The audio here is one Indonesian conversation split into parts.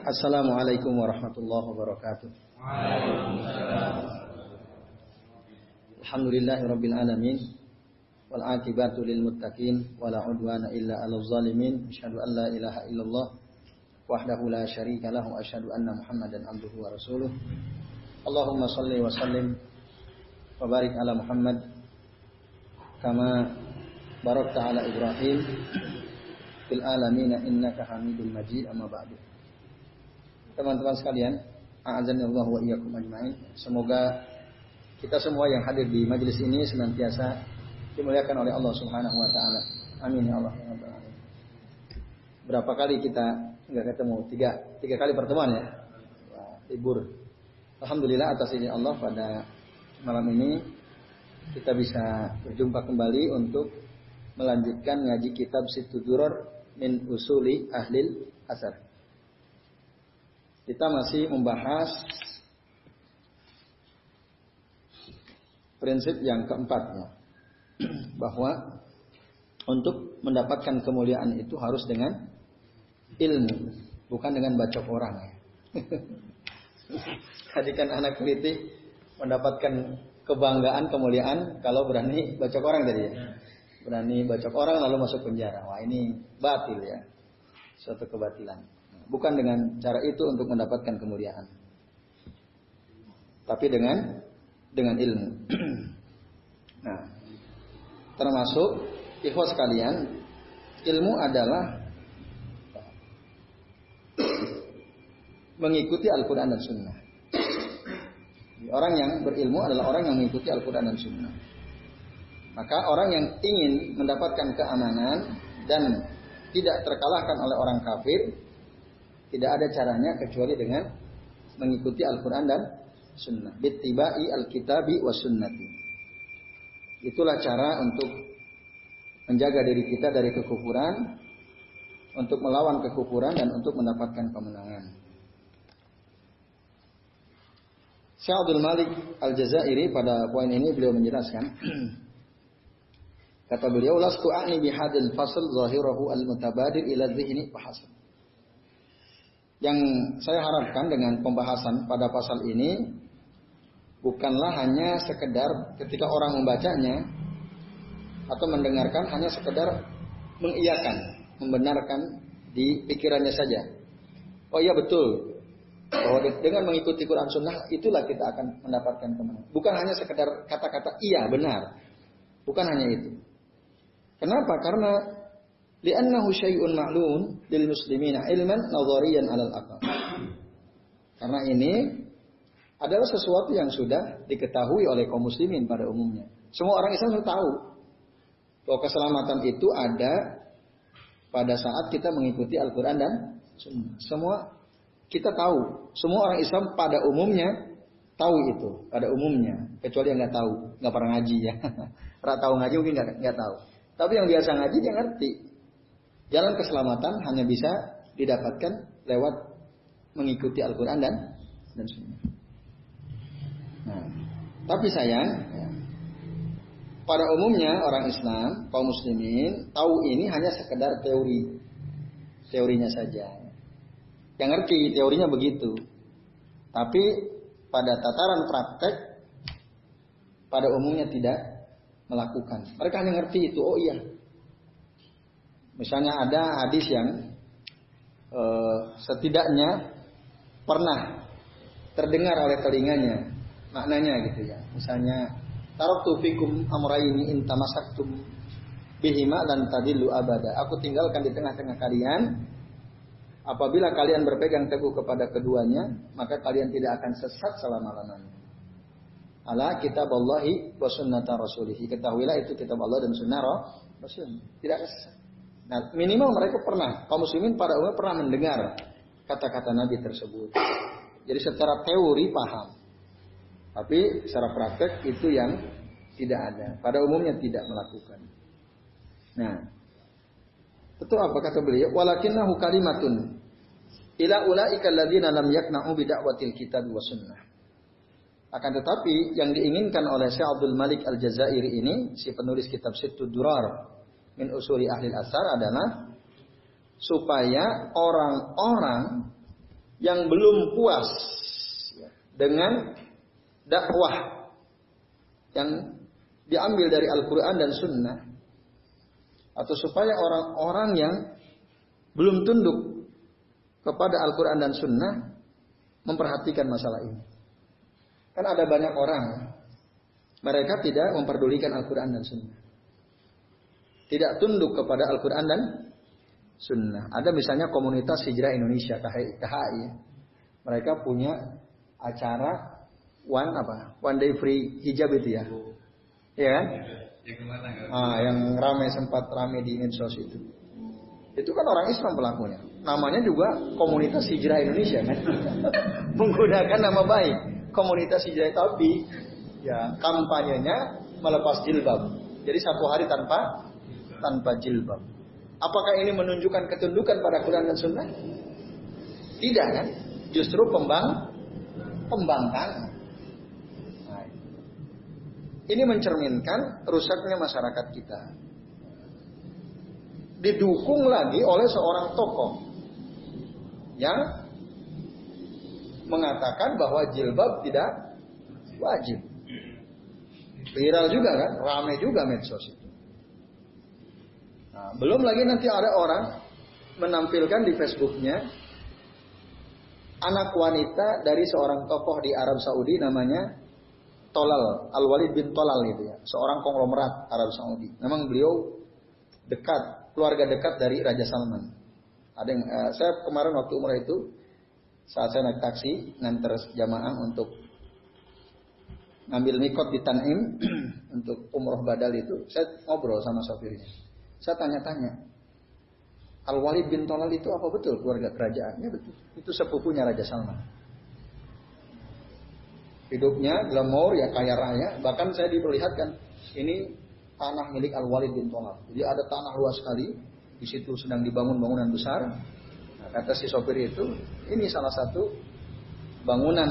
السلام عليكم আসসালামু আলাইকুম রহমতুল্লাহ الحمد لله رب العالمين والعاقبة للمتقين ولا عدوان إلا على الظالمين. أشهد أن لا إله إلا الله وحده لا شريك له أشهد أن محمدا عبده ورسوله. اللهم صل وسلم وبارك على محمد كما باركت على إبراهيم في العالمين إنك حميد مجيد. أما بعد. Teman-teman sekalian, a'azanillah wa iyyakum ajmain. Semoga kita semua yang hadir di majelis ini senantiasa dimuliakan oleh Allah Subhanahu wa taala. Amin ya Allah Berapa kali kita nggak ketemu? Tiga, tiga kali pertemuan ya. Libur. Alhamdulillah atas ini Allah pada malam ini kita bisa berjumpa kembali untuk melanjutkan ngaji kitab Situduror min usuli ahlil asar. Kita masih membahas prinsip yang keempatnya bahwa untuk mendapatkan kemuliaan itu harus dengan ilmu, bukan dengan bacok orang. Jadikan anak kritik mendapatkan kebanggaan, kemuliaan kalau berani bacok orang tadi ya. Berani bacok orang lalu masuk penjara. Wah ini batil ya. Suatu kebatilan. Bukan dengan cara itu untuk mendapatkan kemuliaan. Tapi dengan dengan ilmu. nah, termasuk ikhwas sekalian, ilmu adalah mengikuti Al-Quran dan Sunnah. Orang yang berilmu adalah orang yang mengikuti Al-Quran dan Sunnah. Maka orang yang ingin mendapatkan keamanan dan tidak terkalahkan oleh orang kafir, tidak ada caranya kecuali dengan mengikuti Al-Quran dan Sunnah. Bittibai Al-Kitabi wa Sunnati. Itulah cara untuk menjaga diri kita dari kekufuran, untuk melawan kekufuran dan untuk mendapatkan kemenangan. Syekh Abdul Malik Al-Jazairi pada poin ini beliau menjelaskan kata beliau lastu a'ni bihadil fasl zahirahu al-mutabadir ila dhihni fahasab yang saya harapkan dengan pembahasan pada pasal ini bukanlah hanya sekedar ketika orang membacanya atau mendengarkan hanya sekedar mengiyakan, membenarkan di pikirannya saja. Oh iya betul bahwa dengan mengikuti Quran Sunnah itulah kita akan mendapatkan kemenangan. Bukan hanya sekedar kata-kata iya benar, bukan hanya itu. Kenapa? Karena Li'annahu syai'un ma'lun lil muslimina ilman nadhariyan aqal. Karena ini adalah sesuatu yang sudah diketahui oleh kaum muslimin pada umumnya. Semua orang Islam sudah tahu bahwa keselamatan itu ada pada saat kita mengikuti Al-Quran dan. Semua kita tahu, semua orang Islam pada umumnya tahu itu, pada umumnya, kecuali yang nggak tahu, nggak pernah ngaji ya. Pernah tahu ngaji mungkin nggak tahu. Tapi yang biasa ngaji dia ngerti Jalan keselamatan hanya bisa didapatkan lewat mengikuti Al-Quran dan dan Sunnah. Nah, tapi sayang, ya, pada umumnya orang Islam, kaum muslimin tahu ini hanya sekedar teori, teorinya saja. Yang ngerti teorinya begitu, tapi pada tataran praktek, pada umumnya tidak melakukan. Mereka hanya ngerti itu, oh iya, Misalnya ada hadis yang uh, setidaknya pernah terdengar oleh telinganya maknanya gitu ya. Misalnya taraktu fikum amraini in bihima dan tadillu abada. Aku tinggalkan di tengah-tengah kalian apabila kalian berpegang teguh kepada keduanya, maka kalian tidak akan sesat selama-lamanya. Ala kitab Allahi wa sunnata rasulihi. Ketahuilah itu kitab Allah dan sunnah Rasul. Tidak sesat. Nah, minimal mereka pernah, kaum muslimin pada umumnya pernah mendengar kata-kata Nabi tersebut. Jadi secara teori paham. Tapi secara praktek itu yang tidak ada. Pada umumnya tidak melakukan. Nah, itu apa kata beliau? Walakinnahu kalimatun ila ulaika alladziina lam yakna'u bid'awatil kitab wa sunnah. Akan tetapi yang diinginkan oleh Syekh Abdul Malik Al-Jazairi ini, si penulis kitab Situ Durar, min usuli ahli asar adalah supaya orang-orang yang belum puas dengan dakwah yang diambil dari Al-Quran dan Sunnah, atau supaya orang-orang yang belum tunduk kepada Al-Quran dan Sunnah memperhatikan masalah ini. Kan ada banyak orang, mereka tidak memperdulikan Al-Quran dan Sunnah. Tidak tunduk kepada Al-Quran dan Sunnah. Ada misalnya komunitas hijrah Indonesia, KHI. Mereka punya acara one apa? One day free hijab itu ya. Iya kan? Ah, yang ramai sempat ramai di medsos itu. Itu kan orang Islam pelakunya. Namanya juga komunitas hijrah Indonesia kan. Menggunakan nama baik komunitas hijrah tapi ya kampanyenya melepas jilbab. Jadi satu hari tanpa tanpa jilbab. Apakah ini menunjukkan ketundukan pada Quran dan Sunnah? Tidak kan? Justru pembang pembangkangan. Ini mencerminkan rusaknya masyarakat kita. Didukung lagi oleh seorang tokoh yang mengatakan bahwa jilbab tidak wajib. Viral juga kan, ramai juga medsos. Nah, belum lagi nanti ada orang menampilkan di Facebooknya anak wanita dari seorang tokoh di Arab Saudi namanya Tolal, Al-Walid bin Tolal itu ya, seorang konglomerat Arab Saudi. Memang beliau dekat, keluarga dekat dari Raja Salman. Ada yang, uh, saya kemarin waktu umrah itu saat saya naik taksi nganter jamaah untuk ngambil mikot di Tanim untuk umroh badal itu, saya ngobrol sama sopirnya. Saya tanya-tanya, Al-Walid bin Tolal itu apa betul keluarga kerajaannya? Betul. Itu sepupunya Raja Salman. Hidupnya glamor ya kaya raya. Bahkan saya diperlihatkan ini tanah milik Al Walid bin Tolal jadi ada tanah luas sekali di situ sedang dibangun bangunan besar. Nah, kata si sopir itu ini salah satu bangunan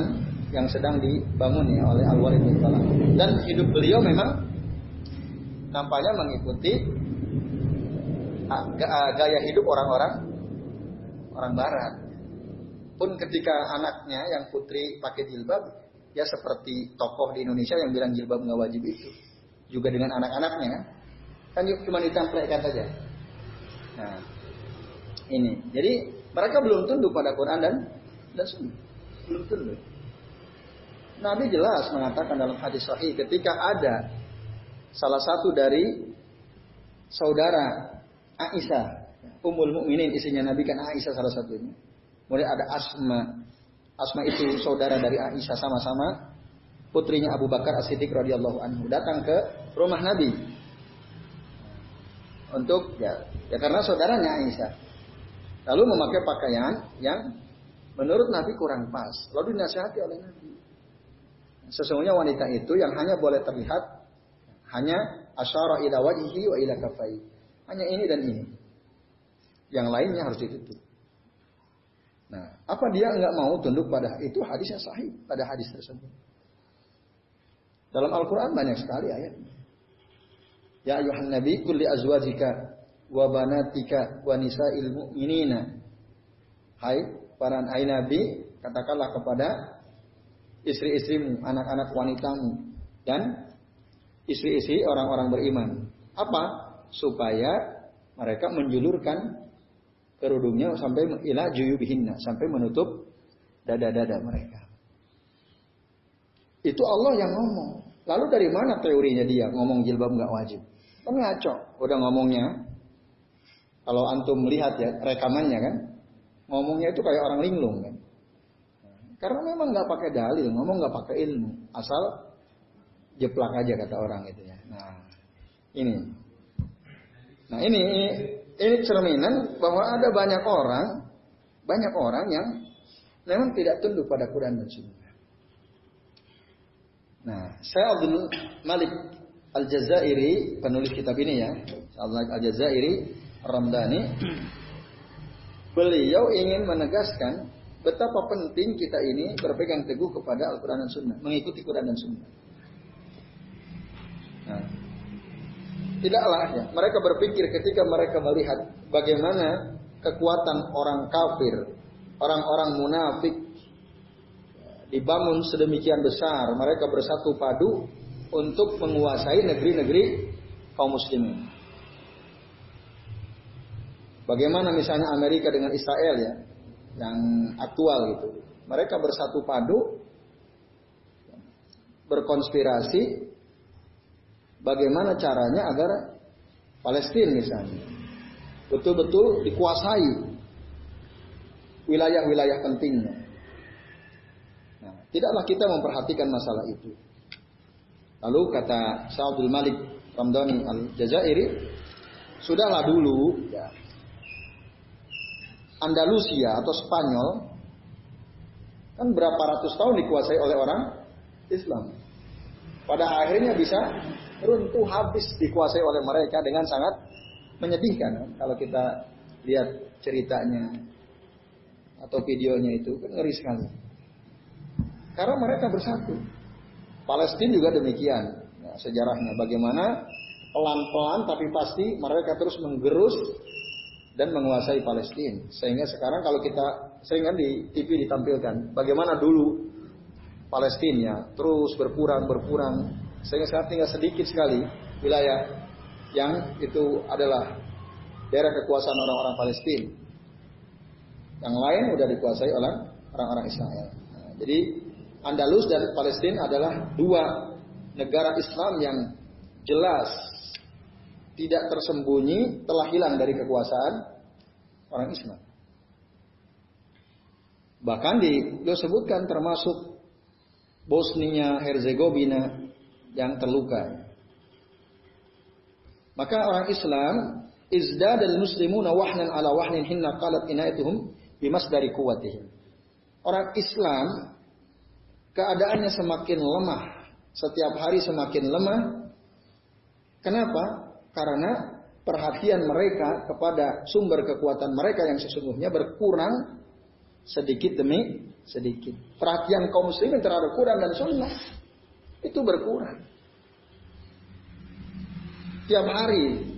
yang sedang dibangun ya oleh Al Walid bin Tolal dan hidup beliau memang nampaknya mengikuti gaya hidup orang-orang orang barat. Pun ketika anaknya yang putri pakai jilbab ya seperti tokoh di Indonesia yang bilang jilbab nggak wajib itu. Juga dengan anak-anaknya kan? Kan cuma ditampilkan saja. Nah ini. Jadi mereka belum tunduk pada Quran dan dan Sunnah. Belum tunduk. Nabi jelas mengatakan dalam hadis sahih ketika ada salah satu dari saudara Aisyah Ummul Mukminin istrinya Nabi kan Aisyah salah satunya kemudian ada Asma Asma itu saudara dari Aisyah sama-sama putrinya Abu Bakar As-Siddiq radhiyallahu anhu datang ke rumah Nabi untuk ya, ya karena saudaranya Aisyah. Lalu memakai pakaian yang menurut Nabi kurang pas. Lalu dinasihati oleh Nabi. Sesungguhnya wanita itu yang hanya boleh terlihat hanya asyara ila wajhihi wa ila kafai. Hanya ini dan ini. Yang lainnya harus ditutup. Nah, apa dia enggak mau tunduk pada itu hadisnya sahih pada hadis tersebut. Dalam Al-Quran banyak sekali ayat. Ya ayuhan nabi kulli azwajika wa banatika wa nisa'il mu'minina. Hai para hai nabi, katakanlah kepada istri-istrimu, anak-anak wanitamu dan istri-istri orang-orang beriman. Apa? Supaya mereka menjulurkan kerudungnya sampai ila juyubihinna sampai menutup dada-dada mereka. Itu Allah yang ngomong. Lalu dari mana teorinya dia ngomong jilbab nggak wajib? Kan ngaco. Udah ngomongnya. Kalau antum melihat ya rekamannya kan, ngomongnya itu kayak orang linglung kan. Karena memang nggak pakai dalil, ngomong nggak pakai ilmu, asal jeplak aja kata orang itu ya. Nah, ini. Nah ini ini cerminan bahwa ada banyak orang, banyak orang yang memang tidak tunduk pada Quran dan Sunnah. Nah, saya Abdul Malik Al-Jazairi, penulis kitab ini ya, Al-Jazairi Ramdhani, beliau ingin menegaskan betapa penting kita ini berpegang teguh kepada Al-Quran dan Sunnah, mengikuti Quran dan Sunnah. Nah, Tidaklah ya. Mereka berpikir ketika mereka melihat bagaimana kekuatan orang kafir orang-orang munafik dibangun sedemikian besar, mereka bersatu padu untuk menguasai negeri-negeri kaum muslimin. Bagaimana misalnya Amerika dengan Israel ya, yang aktual gitu. Mereka bersatu padu, berkonspirasi, bagaimana caranya agar Palestina misalnya betul-betul dikuasai wilayah-wilayah pentingnya. Nah, tidaklah kita memperhatikan masalah itu. Lalu kata Sa'adul Malik Ramdhani Al-Jazairi, sudahlah dulu ya, Andalusia atau Spanyol kan berapa ratus tahun dikuasai oleh orang Islam. Pada akhirnya bisa runtuh habis dikuasai oleh mereka dengan sangat menyedihkan kalau kita lihat ceritanya atau videonya itu kan ngeri sekali. Karena mereka bersatu. Palestina juga demikian ya, sejarahnya. Bagaimana pelan-pelan tapi pasti mereka terus menggerus dan menguasai Palestina. Sehingga sekarang kalau kita sering kan di TV ditampilkan bagaimana dulu Palestina terus berkurang berkurang sehingga sekarang tinggal sedikit sekali wilayah yang itu adalah daerah kekuasaan orang-orang Palestina. Yang lain sudah dikuasai oleh orang-orang Israel. Nah, jadi Andalus dan Palestina adalah dua negara Islam yang jelas tidak tersembunyi telah hilang dari kekuasaan orang Islam. Bahkan disebutkan termasuk Bosnia Herzegovina yang terluka. Maka orang Islam izda dan muslimuna wahnan ala wahnin hinna qalat inaituhum bimas dari kuwatihim. Orang Islam keadaannya semakin lemah, setiap hari semakin lemah. Kenapa? Karena perhatian mereka kepada sumber kekuatan mereka yang sesungguhnya berkurang sedikit demi sedikit. Perhatian kaum muslimin terhadap Quran dan Sunnah itu berkurang. Tiap hari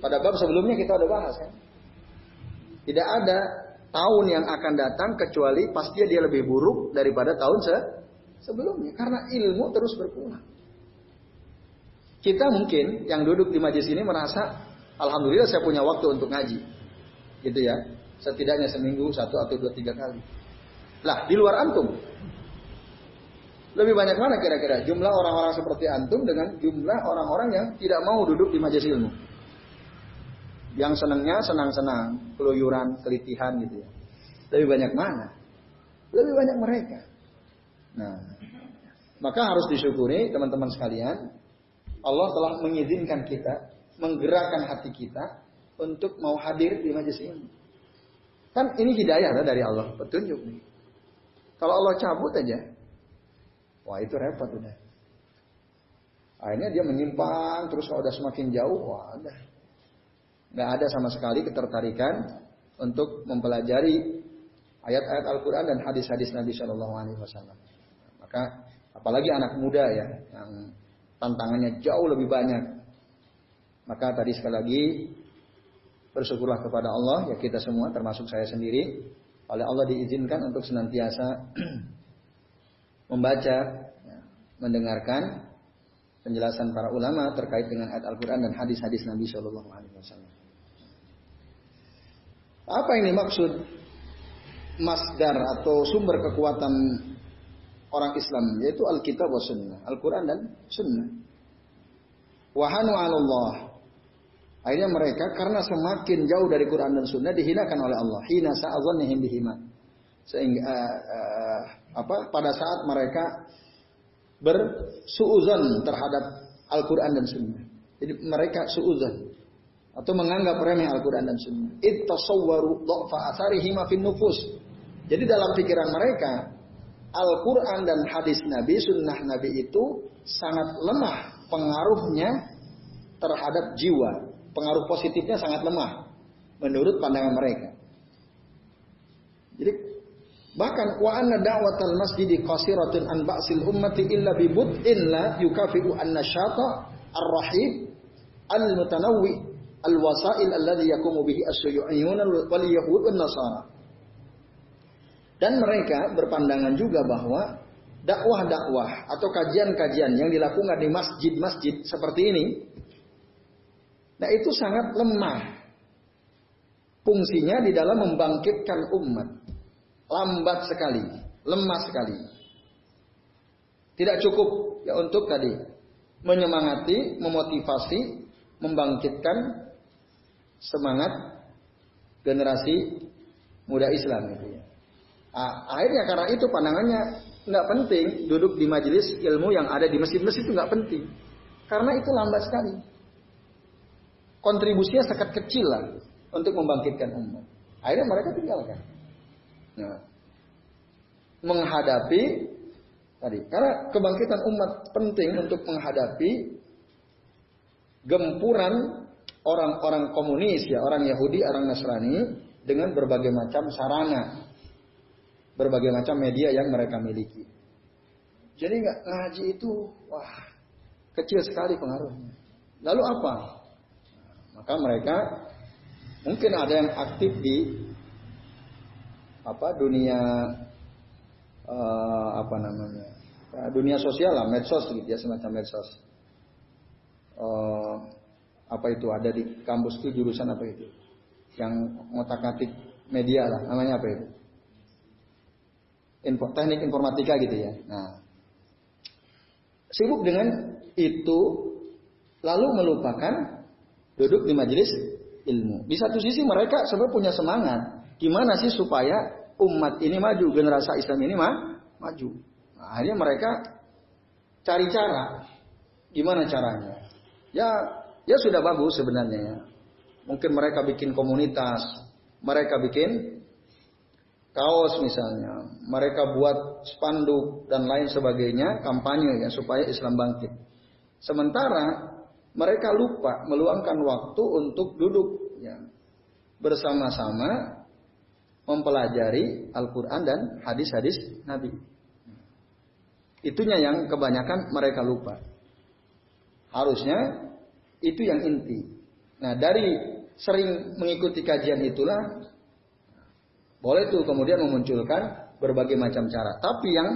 pada bab sebelumnya kita udah bahas kan. Tidak ada tahun yang akan datang kecuali pasti dia lebih buruk daripada tahun se sebelumnya karena ilmu terus berkurang. Kita mungkin yang duduk di majlis ini merasa alhamdulillah saya punya waktu untuk ngaji. Gitu ya. Setidaknya seminggu satu atau dua tiga kali. Lah, di luar antum. Lebih banyak mana kira-kira jumlah orang-orang seperti antum dengan jumlah orang-orang yang tidak mau duduk di majelis ilmu? Yang senangnya senang-senang, keluyuran, kelitihan gitu ya. Lebih banyak mana? Lebih banyak mereka. Nah, maka harus disyukuri teman-teman sekalian, Allah telah mengizinkan kita, menggerakkan hati kita untuk mau hadir di majelis ini. Kan ini hidayah dari Allah, petunjuk nih. Kalau Allah cabut aja, wah itu repot udah. Akhirnya dia menyimpang, terus kalau udah semakin jauh, wah udah nggak ada sama sekali ketertarikan untuk mempelajari ayat-ayat Al-Quran dan hadis-hadis Nabi Shallallahu Alaihi Wasallam. Maka apalagi anak muda ya yang tantangannya jauh lebih banyak. Maka tadi sekali lagi bersyukurlah kepada Allah ya kita semua termasuk saya sendiri oleh Allah diizinkan untuk senantiasa membaca, ya, mendengarkan penjelasan para ulama terkait dengan ayat Al-Quran dan hadis-hadis Nabi Shallallahu Alaihi Wasallam. Apa ini maksud masdar atau sumber kekuatan orang Islam yaitu Alkitab wa Sunnah, Al-Quran dan Sunnah. Wahanu Allah. Akhirnya mereka karena semakin jauh dari Quran dan Sunnah dihinakan oleh Allah. Hina sa'adzannihim bihima. Sehingga uh, uh, apa pada saat mereka bersuuzon terhadap Al-Quran dan Sunnah. Jadi mereka suuzon atau menganggap remeh Al-Quran dan Sunnah. Ittasawwaru dha'fa atharihim fin nufus. Jadi dalam pikiran mereka, Al-Quran dan hadis Nabi, Sunnah Nabi itu sangat lemah pengaruhnya terhadap jiwa. Pengaruh positifnya sangat lemah menurut pandangan mereka. Jadi bahkan wa anna da'watal masjidi qasiratun an ba'sil ummati illa bi bud'in la yukafi'u an nasyata ar-rahib al-mutanawwi al-wasail alladhi yakumu bihi as-suyu'iyun wal yahud wan nasara. Dan mereka berpandangan juga bahwa dakwah-dakwah atau kajian-kajian yang dilakukan di masjid-masjid seperti ini, nah itu sangat lemah. Fungsinya di dalam membangkitkan umat. Lambat sekali, lemah sekali. Tidak cukup ya untuk tadi menyemangati, memotivasi, membangkitkan semangat generasi muda Islam gitu ya. Ah, akhirnya karena itu pandangannya nggak penting duduk di majelis ilmu yang ada di masjid-masjid itu nggak penting karena itu lambat sekali. Kontribusinya sangat kecil lah untuk membangkitkan umat. Akhirnya mereka tinggalkan. Nah, menghadapi tadi karena kebangkitan umat penting untuk menghadapi gempuran orang-orang komunis ya, orang Yahudi, orang Nasrani dengan berbagai macam sarana berbagai macam media yang mereka miliki. Jadi nggak ngaji itu wah kecil sekali pengaruhnya. Lalu apa? Maka mereka mungkin ada yang aktif di apa dunia uh, apa namanya uh, dunia sosial lah medsos gitu ya semacam medsos uh, apa itu ada di kampus itu jurusan apa itu yang ngotak ngatik media lah namanya apa itu info, teknik informatika gitu ya. Nah, sibuk dengan itu lalu melupakan duduk di majelis ilmu. Di satu sisi mereka sebenarnya punya semangat. Gimana sih supaya umat ini maju, generasi Islam ini mah maju. Nah, akhirnya mereka cari cara. Gimana caranya? Ya, ya sudah bagus sebenarnya ya. Mungkin mereka bikin komunitas, mereka bikin kaos misalnya, mereka buat spanduk dan lain sebagainya, kampanye ya supaya Islam bangkit. Sementara mereka lupa meluangkan waktu untuk duduk ya bersama-sama mempelajari Al-Quran dan hadis-hadis Nabi. Itunya yang kebanyakan mereka lupa. Harusnya itu yang inti. Nah dari sering mengikuti kajian itulah boleh tuh kemudian memunculkan berbagai macam cara. Tapi yang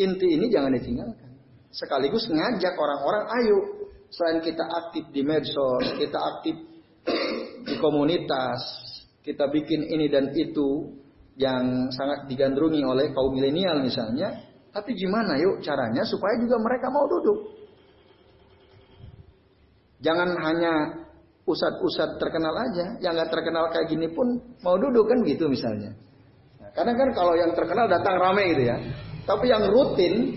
inti ini jangan ditinggalkan. Sekaligus ngajak orang-orang, ayo selain kita aktif di medsos, kita aktif di komunitas, kita bikin ini dan itu yang sangat digandrungi oleh kaum milenial misalnya. Tapi gimana yuk caranya supaya juga mereka mau duduk. Jangan hanya usat-usat terkenal aja, yang nggak terkenal kayak gini pun mau duduk kan gitu misalnya. Nah, karena kan kalau yang terkenal datang rame gitu ya, tapi yang rutin,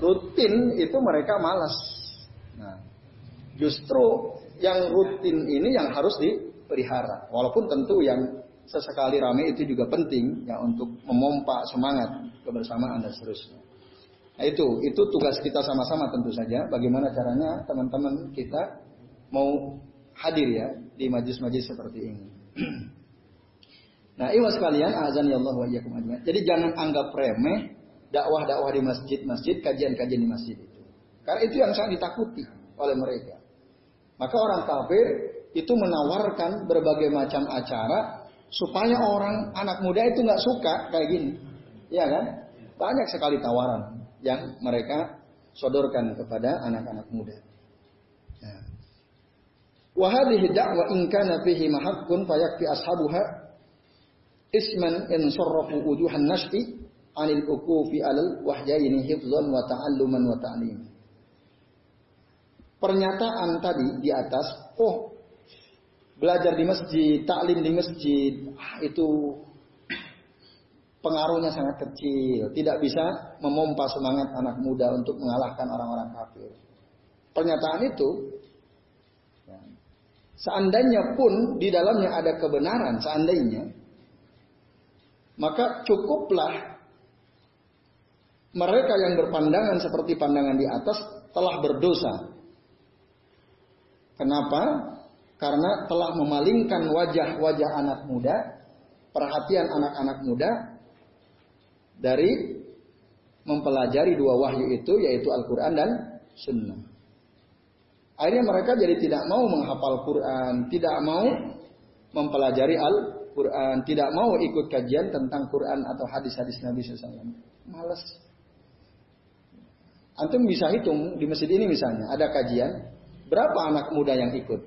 rutin itu mereka malas. Nah, justru yang rutin ini yang harus dipelihara, walaupun tentu yang sesekali rame itu juga penting ya untuk memompa semangat kebersamaan dan seterusnya. Nah itu, itu tugas kita sama-sama tentu saja. Bagaimana caranya teman-teman kita mau hadir ya di majlis-majlis seperti ini. nah, iwas sekalian, azan ya Allah wa. Jadi jangan anggap remeh dakwah-dakwah di masjid-masjid, kajian-kajian di masjid itu. Karena itu yang sangat ditakuti oleh mereka. Maka orang kafir itu menawarkan berbagai macam acara supaya orang anak muda itu nggak suka kayak gini. Ya kan? Banyak sekali tawaran yang mereka sodorkan kepada anak-anak muda. Wa hadhihi da'wa in kana fihi mahaqqun fayakfi ashabuha isman in sarrafu wujuhan nash'i anil ukufi alal wahyaini hifzan wa ta'alluman wa ta'lim. Pernyataan tadi di atas, oh belajar di masjid, taklim di masjid, ah, itu pengaruhnya sangat kecil, tidak bisa memompa semangat anak muda untuk mengalahkan orang-orang kafir. Pernyataan itu Seandainya pun di dalamnya ada kebenaran, seandainya, maka cukuplah mereka yang berpandangan seperti pandangan di atas telah berdosa. Kenapa? Karena telah memalingkan wajah-wajah anak muda, perhatian anak-anak muda dari mempelajari dua wahyu itu yaitu Al-Quran dan Sunnah. Akhirnya mereka jadi tidak mau menghafal Quran, tidak mau mempelajari Al Quran, tidak mau ikut kajian tentang Quran atau hadis-hadis Nabi SAW. Males. Antum bisa hitung di masjid ini misalnya, ada kajian, berapa anak muda yang ikut?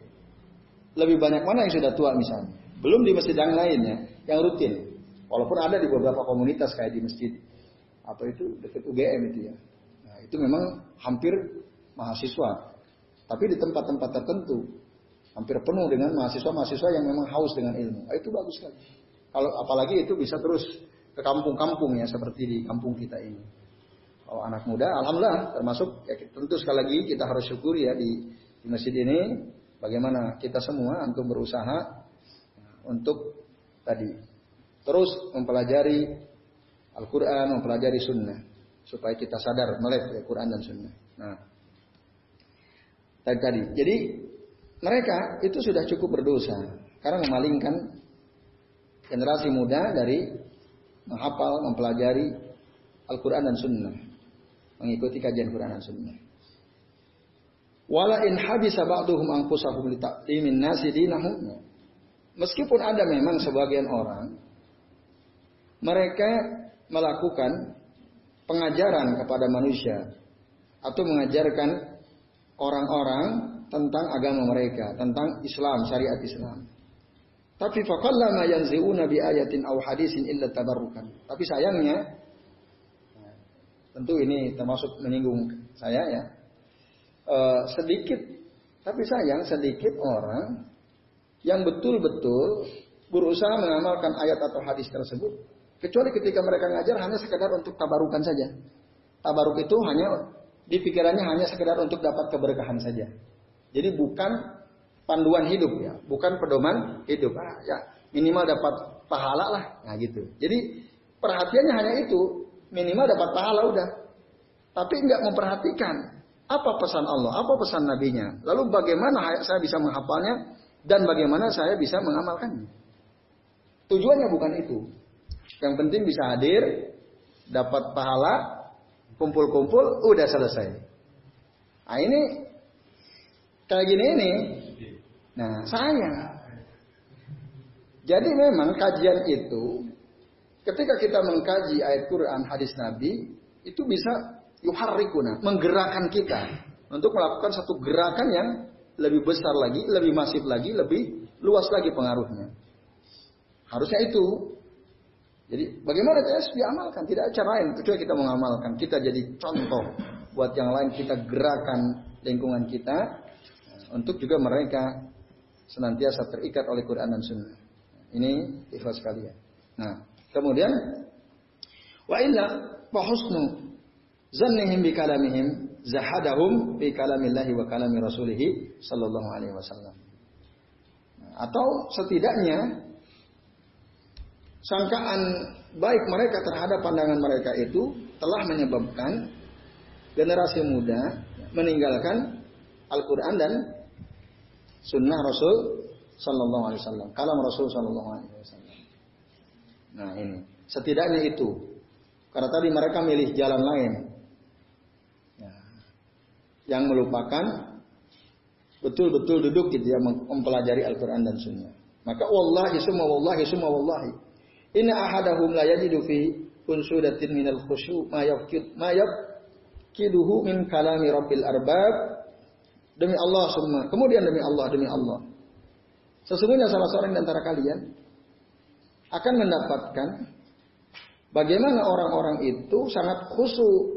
Lebih banyak mana yang sudah tua misalnya? Belum di masjid yang lainnya, yang rutin. Walaupun ada di beberapa komunitas kayak di masjid. Atau itu dekat UGM itu ya. Nah, itu memang hampir mahasiswa. Tapi di tempat-tempat tertentu, hampir penuh dengan mahasiswa-mahasiswa yang memang haus dengan ilmu. Nah, itu bagus sekali. Kalau apalagi itu bisa terus ke kampung-kampung ya seperti di kampung kita ini. Kalau anak muda, alhamdulillah termasuk ya, tentu sekali lagi kita harus syukuri ya di, di masjid ini bagaimana kita semua antum berusaha untuk tadi terus mempelajari Al-Quran, mempelajari Sunnah supaya kita sadar melek ya, Quran dan Sunnah. Nah, tadi tadi. Jadi mereka itu sudah cukup berdosa karena memalingkan generasi muda dari menghafal, mempelajari Al-Quran dan Sunnah, mengikuti kajian Quran dan Sunnah. Wala in habisa ba'duhum anfusahum li nasi dinahum. Meskipun ada memang sebagian orang mereka melakukan pengajaran kepada manusia atau mengajarkan orang-orang tentang agama mereka, tentang Islam, syariat Islam. Tapi faqallama yanzi'una bi ayatin aw hadisin illa. Tapi sayangnya tentu ini termasuk menyinggung saya ya. E, sedikit tapi sayang sedikit orang yang betul-betul berusaha mengamalkan ayat atau hadis tersebut kecuali ketika mereka ngajar hanya sekedar untuk tabarukan saja. Tabaruk itu hanya di pikirannya hanya sekedar untuk dapat keberkahan saja. Jadi bukan panduan hidup ya, bukan pedoman hidup. Ah, ya minimal dapat pahala lah, nah gitu. Jadi perhatiannya hanya itu, minimal dapat pahala udah. Tapi nggak memperhatikan apa pesan Allah, apa pesan nabinya. Lalu bagaimana saya bisa menghafalnya dan bagaimana saya bisa mengamalkannya. Tujuannya bukan itu. Yang penting bisa hadir, dapat pahala, kumpul-kumpul, udah selesai. Nah ini kayak gini ini Nah, sayang. Jadi memang kajian itu ketika kita mengkaji ayat Quran, hadis Nabi, itu bisa yuharrikuna, menggerakkan kita untuk melakukan satu gerakan yang lebih besar lagi, lebih masif lagi, lebih luas lagi pengaruhnya. Harusnya itu. Jadi bagaimana cara diamalkan? Tidak ada cara lain kecuali kita mengamalkan. Kita jadi contoh buat yang lain kita gerakan lingkungan kita untuk juga mereka senantiasa terikat oleh Quran dan Sunnah. Ini ikhlas sekalian. Nah, kemudian wa illa zannihim bi kalamihim zahadahum bi kalamillahi wa kalami rasulih sallallahu alaihi wasallam. Atau setidaknya sangkaan baik mereka terhadap pandangan mereka itu telah menyebabkan generasi muda meninggalkan Al-Quran dan sunnah Rasul Sallallahu Alaihi Wasallam, kalam Rasul Sallallahu Alaihi Wasallam. Nah ini, setidaknya itu, karena tadi mereka milih jalan lain. Yang melupakan betul-betul duduk gitu ya mempelajari Al-Quran dan Sunnah. Maka wallahi summa wallahi summa wallahi. Inna ahadahum la yajidu fi unsudatin minal khusyu ma yafkid ma yafkiduhu min kalami rabbil arbab Demi Allah semua. Kemudian demi Allah, demi Allah. Sesungguhnya salah seorang di antara kalian akan mendapatkan bagaimana orang-orang itu sangat khusyuk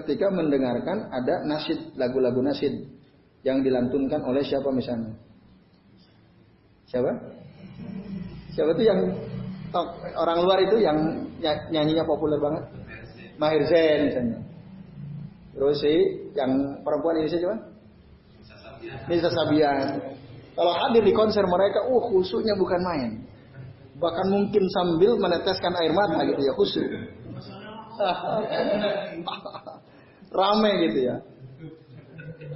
ketika mendengarkan ada nasid, lagu-lagu nasid yang dilantunkan oleh siapa misalnya? Siapa? Siapa itu yang orang luar itu yang nyanyinya populer banget? Mahir Zain misalnya. Terus sih yang perempuan ini siapa? Nisa Sabian. Kalau hadir di konser mereka, uh khusyuknya bukan main. Bahkan mungkin sambil meneteskan air mata gitu ya, khusyuk. Rame gitu ya.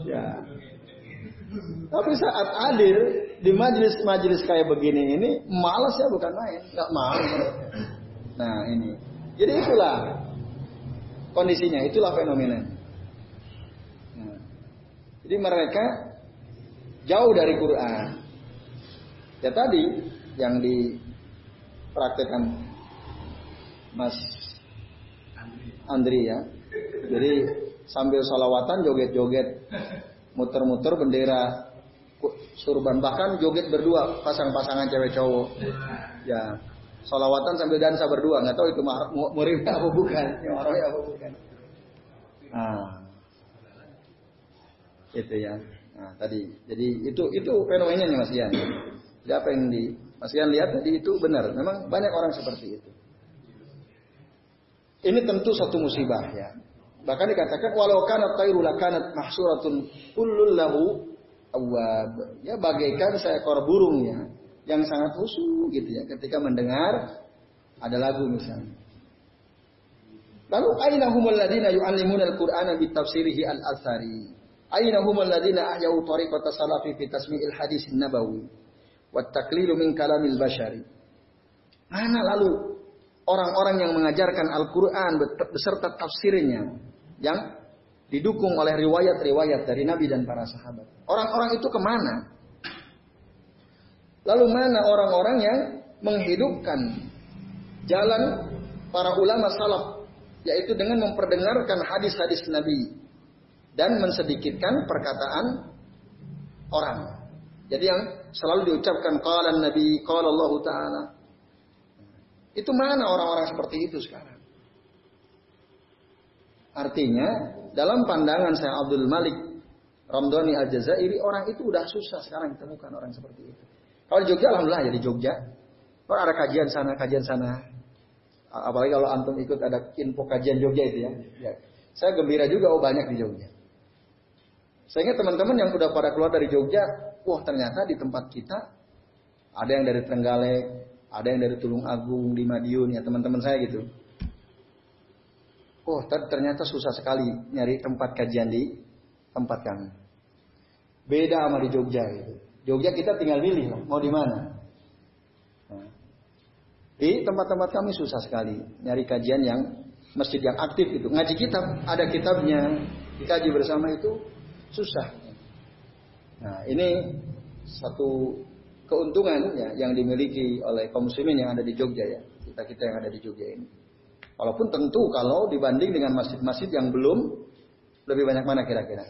Ya. Tapi saat hadir di majelis-majelis kayak begini ini, malas ya bukan main, nggak mau. Nah ini, jadi itulah kondisinya, itulah fenomena. Nah, jadi mereka jauh dari Quran. Ya tadi yang di praktekan Mas Andri ya. Jadi sambil salawatan joget-joget, muter-muter bendera surban bahkan joget berdua pasang-pasangan cewek cowok. Ya, salawatan sambil dansa berdua nggak tahu itu murid apa bukan, yang apa bukan. Nah, itu ya. Nah, tadi. Jadi itu itu fenomenanya Mas Ian. Jadi apa yang di Mas Ian lihat tadi itu benar. Memang banyak orang seperti itu. Ini tentu satu musibah ya. Bahkan dikatakan walau kanat tayru lakanat mahsuratun kullul lahu awab. Ya bagaikan seekor burung ya yang sangat khusyuk gitu ya ketika mendengar ada lagu misalnya. Lalu aina humul ladina yu'allimuna al-Qur'ana bi tafsirihi al-athari? Aina humul ladina ahyau tariqata salafi fi tasmi'il hadis nabawi wa taklilu min kalamil bashari? Mana lalu orang-orang yang mengajarkan Al-Quran beserta tafsirnya yang didukung oleh riwayat-riwayat dari Nabi dan para sahabat. Orang-orang itu ke mana? Lalu mana orang-orang yang menghidupkan jalan para ulama salaf yaitu dengan memperdengarkan hadis-hadis Nabi dan mensedikitkan perkataan orang. Jadi yang selalu diucapkan qala Nabi, qala Allah taala, itu mana orang-orang seperti itu sekarang? Artinya, dalam pandangan saya Abdul Malik Ramdhani Al-Jazairi, orang itu udah susah sekarang ditemukan orang seperti itu. Kalau di Jogja, Alhamdulillah ya di Jogja. Kalau ada kajian sana, kajian sana. Apalagi kalau antum ikut ada info kajian Jogja itu ya. ya. Saya gembira juga, oh banyak di Jogja. Ingat teman-teman yang udah pada keluar dari Jogja, wah ternyata di tempat kita ada yang dari Trenggalek, ada yang dari Tulung Agung, di Madiun, ya teman-teman saya gitu. Oh, ternyata susah sekali nyari tempat kajian di tempat kami. Beda sama di Jogja gitu. Jogja kita tinggal milih lah, mau di mana. Nah, di tempat-tempat kami susah sekali nyari kajian yang masjid yang aktif itu. Ngaji kitab, ada kitabnya, dikaji bersama itu susah. Nah, ini satu keuntungan ya yang dimiliki oleh kaum muslimin yang ada di Jogja ya. Kita-kita yang ada di Jogja ini. Walaupun tentu kalau dibanding dengan masjid-masjid yang belum lebih banyak mana kira-kira?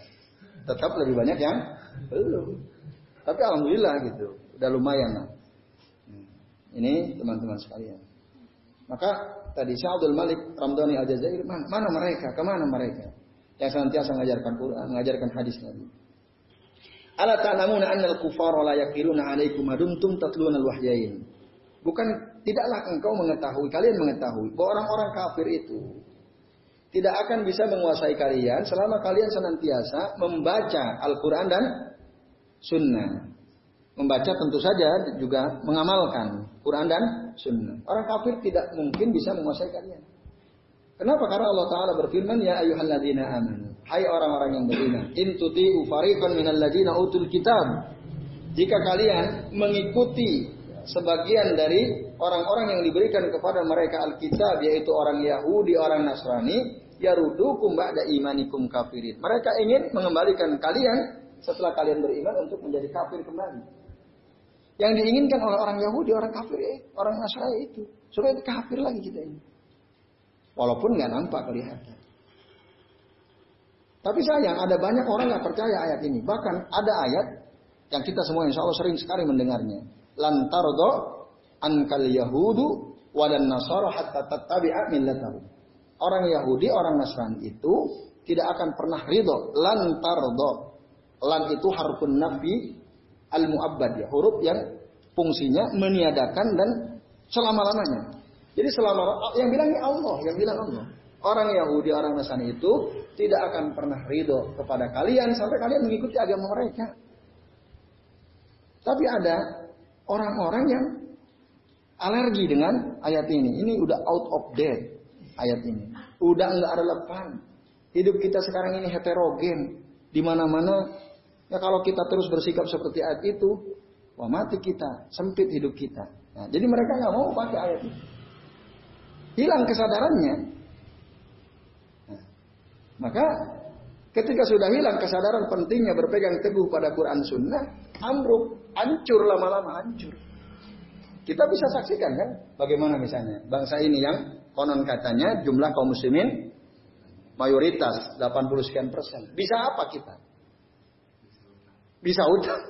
Tetap lebih banyak yang belum. Tapi alhamdulillah gitu, udah lumayan lah. Hmm. Ini teman-teman sekalian. Maka tadi Syekh Abdul Malik Ramdhani Al-Jazair mana, mana mereka? Ke mana mereka? Yang senantiasa mengajarkan Quran, mengajarkan hadis Nabi. Ala ta'lamuna anna al-kufara la yaqiluna 'alaikum madumtum tatluna al-wahyain. Bukan tidaklah engkau mengetahui, kalian mengetahui bahwa orang-orang kafir itu tidak akan bisa menguasai kalian selama kalian senantiasa membaca Al-Quran dan Sunnah. Membaca tentu saja juga mengamalkan Quran dan Sunnah. Orang kafir tidak mungkin bisa menguasai kalian. Kenapa? Karena Allah Ta'ala berfirman, Ya ayuhalladzina amanu. Hai orang-orang yang beriman. In tuti'u fariqan minalladzina utul kitab. Jika kalian mengikuti sebagian dari orang-orang yang diberikan kepada mereka Alkitab, yaitu orang Yahudi, orang Nasrani, yarudukum ba'da imanikum kafirin. Mereka ingin mengembalikan kalian setelah kalian beriman untuk menjadi kafir kembali. Yang diinginkan oleh orang Yahudi, orang kafir, eh, orang Nasrani itu. Supaya kafir lagi kita ini. Walaupun nggak nampak kelihatan. Tapi sayang, ada banyak orang nggak percaya ayat ini. Bahkan ada ayat yang kita semua insya Allah sering sekali mendengarnya. Lantardo ankal Yahudu wadan Nasara hatta tattabi'a millatahu. Orang Yahudi, orang Nasrani itu tidak akan pernah ridho. Lantardo. Lan itu harfun nabi al-mu'abbad ya. Huruf yang fungsinya meniadakan dan selama-lamanya. Jadi selama yang bilangnya Allah, yang bilang Allah. Orang Yahudi, orang Nasrani itu tidak akan pernah ridho kepada kalian sampai kalian mengikuti agama mereka. Tapi ada orang-orang yang alergi dengan ayat ini. Ini udah out of date ayat ini. Udah nggak relevan. Hidup kita sekarang ini heterogen. Di mana-mana ya kalau kita terus bersikap seperti ayat itu, wah mati kita, sempit hidup kita. Nah, jadi mereka nggak mau pakai ayat itu. Hilang kesadarannya. Maka ketika sudah hilang kesadaran pentingnya berpegang teguh pada Quran Sunnah, amruk, hancur lama-lama hancur. Kita bisa saksikan kan bagaimana misalnya bangsa ini yang konon katanya jumlah kaum muslimin mayoritas 80 sekian persen. Bisa apa kita? Bisa utang.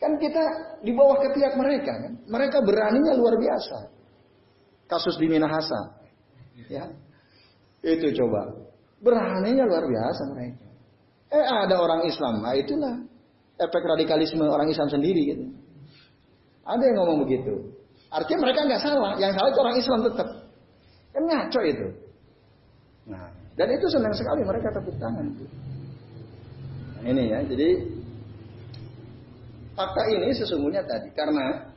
Kan kita di bawah ketiak mereka kan. Mereka beraninya luar biasa. Kasus di Minahasa. Ya. Itu coba. Beraninya luar biasa mereka. Eh ada orang Islam. Nah itulah efek radikalisme orang Islam sendiri gitu. Ada yang ngomong begitu. Artinya mereka nggak salah. Yang salah itu orang Islam tetap. Kan ngaco itu. Nah, dan itu senang sekali mereka tepuk tangan. Nah, ini ya, jadi fakta ini sesungguhnya tadi karena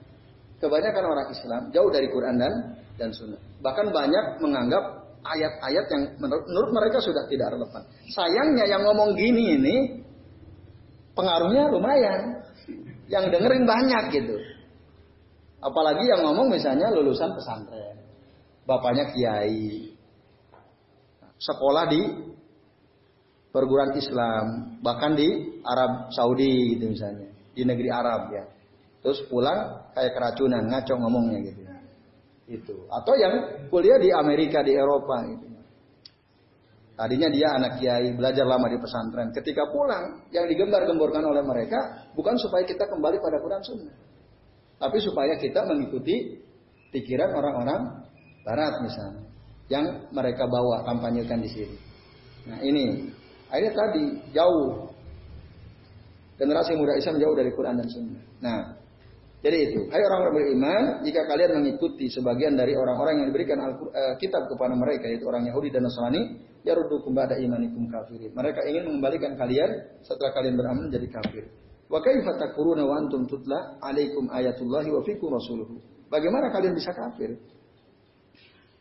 kebanyakan orang Islam jauh dari Quran dan dan Sunnah. Bahkan banyak menganggap ayat-ayat yang menurut, menurut mereka sudah tidak relevan. Sayangnya yang ngomong gini ini pengaruhnya lumayan. Yang dengerin banyak gitu. Apalagi yang ngomong misalnya lulusan pesantren. Bapaknya kiai. Sekolah di perguruan Islam. Bahkan di Arab Saudi gitu misalnya. Di negeri Arab ya. Terus pulang kayak keracunan. Ngaco ngomongnya gitu. Itu. Atau yang kuliah di Amerika, di Eropa gitu. Tadinya dia anak kiai, belajar lama di pesantren. Ketika pulang, yang digembar-gemborkan oleh mereka bukan supaya kita kembali pada Quran Sunnah. Tapi supaya kita mengikuti pikiran orang-orang barat misalnya. Yang mereka bawa, kampanyekan di sini. Nah ini, akhirnya tadi jauh. Generasi muda Islam jauh dari Quran dan Sunnah. Nah, jadi itu, hai orang-orang beriman, jika kalian mengikuti sebagian dari orang-orang yang diberikan uh, kitab kepada mereka, yaitu orang Yahudi dan Nasrani, ya rudu iman imanikum kafirin. Mereka ingin mengembalikan kalian setelah kalian beramal menjadi kafir. Wa kaifa takfuruna wa antum tutla alaikum ayatullahi wa fikum rasuluhu. Bagaimana kalian bisa kafir?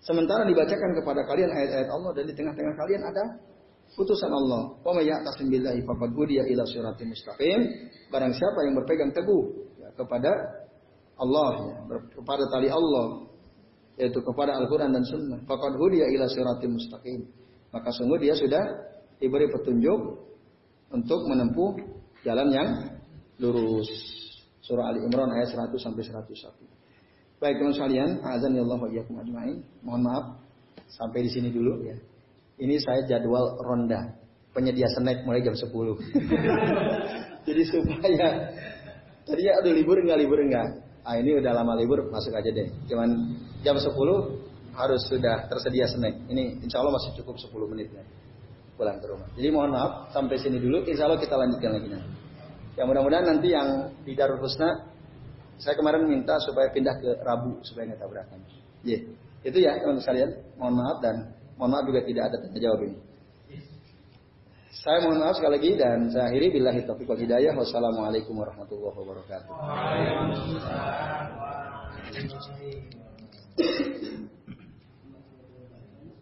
Sementara dibacakan kepada kalian ayat-ayat Allah dan di tengah-tengah kalian ada putusan Allah. Wa may ya'tasim billahi faqad hudiya ila siratim mustaqim. Barang siapa yang berpegang teguh kepada Allah ya, kepada tali Allah yaitu kepada Al-Qur'an dan Sunnah. Faqad hudiya ila siratim mustaqim. Maka sungguh dia sudah diberi petunjuk untuk menempuh jalan yang lurus. Surah Ali Imran ayat 100 sampai 101. Baik teman sekalian, azan ya Allah ajmain. Mohon maaf sampai di sini dulu ya. Ini saya jadwal ronda penyedia snack mulai jam 10. Jadi supaya Tadi ya libur enggak libur enggak. Ah ini udah lama libur masuk aja deh. Cuman jam 10 harus sudah tersedia snack. Ini insya Allah masih cukup 10 menit ya. Pulang ke rumah. Jadi mohon maaf sampai sini dulu. Insya Allah kita lanjutkan lagi nanti. Ya mudah-mudahan nanti yang di Darul Husna saya kemarin minta supaya pindah ke Rabu supaya nggak tabrakan. Yeah. Itu ya teman sekalian. Mohon maaf dan mohon maaf juga tidak ada tanya jawab ini. Saya mohon maaf sekali lagi dan saya akhiri bila taufiq wal hidayah. Wassalamualaikum warahmatullahi wabarakatuh.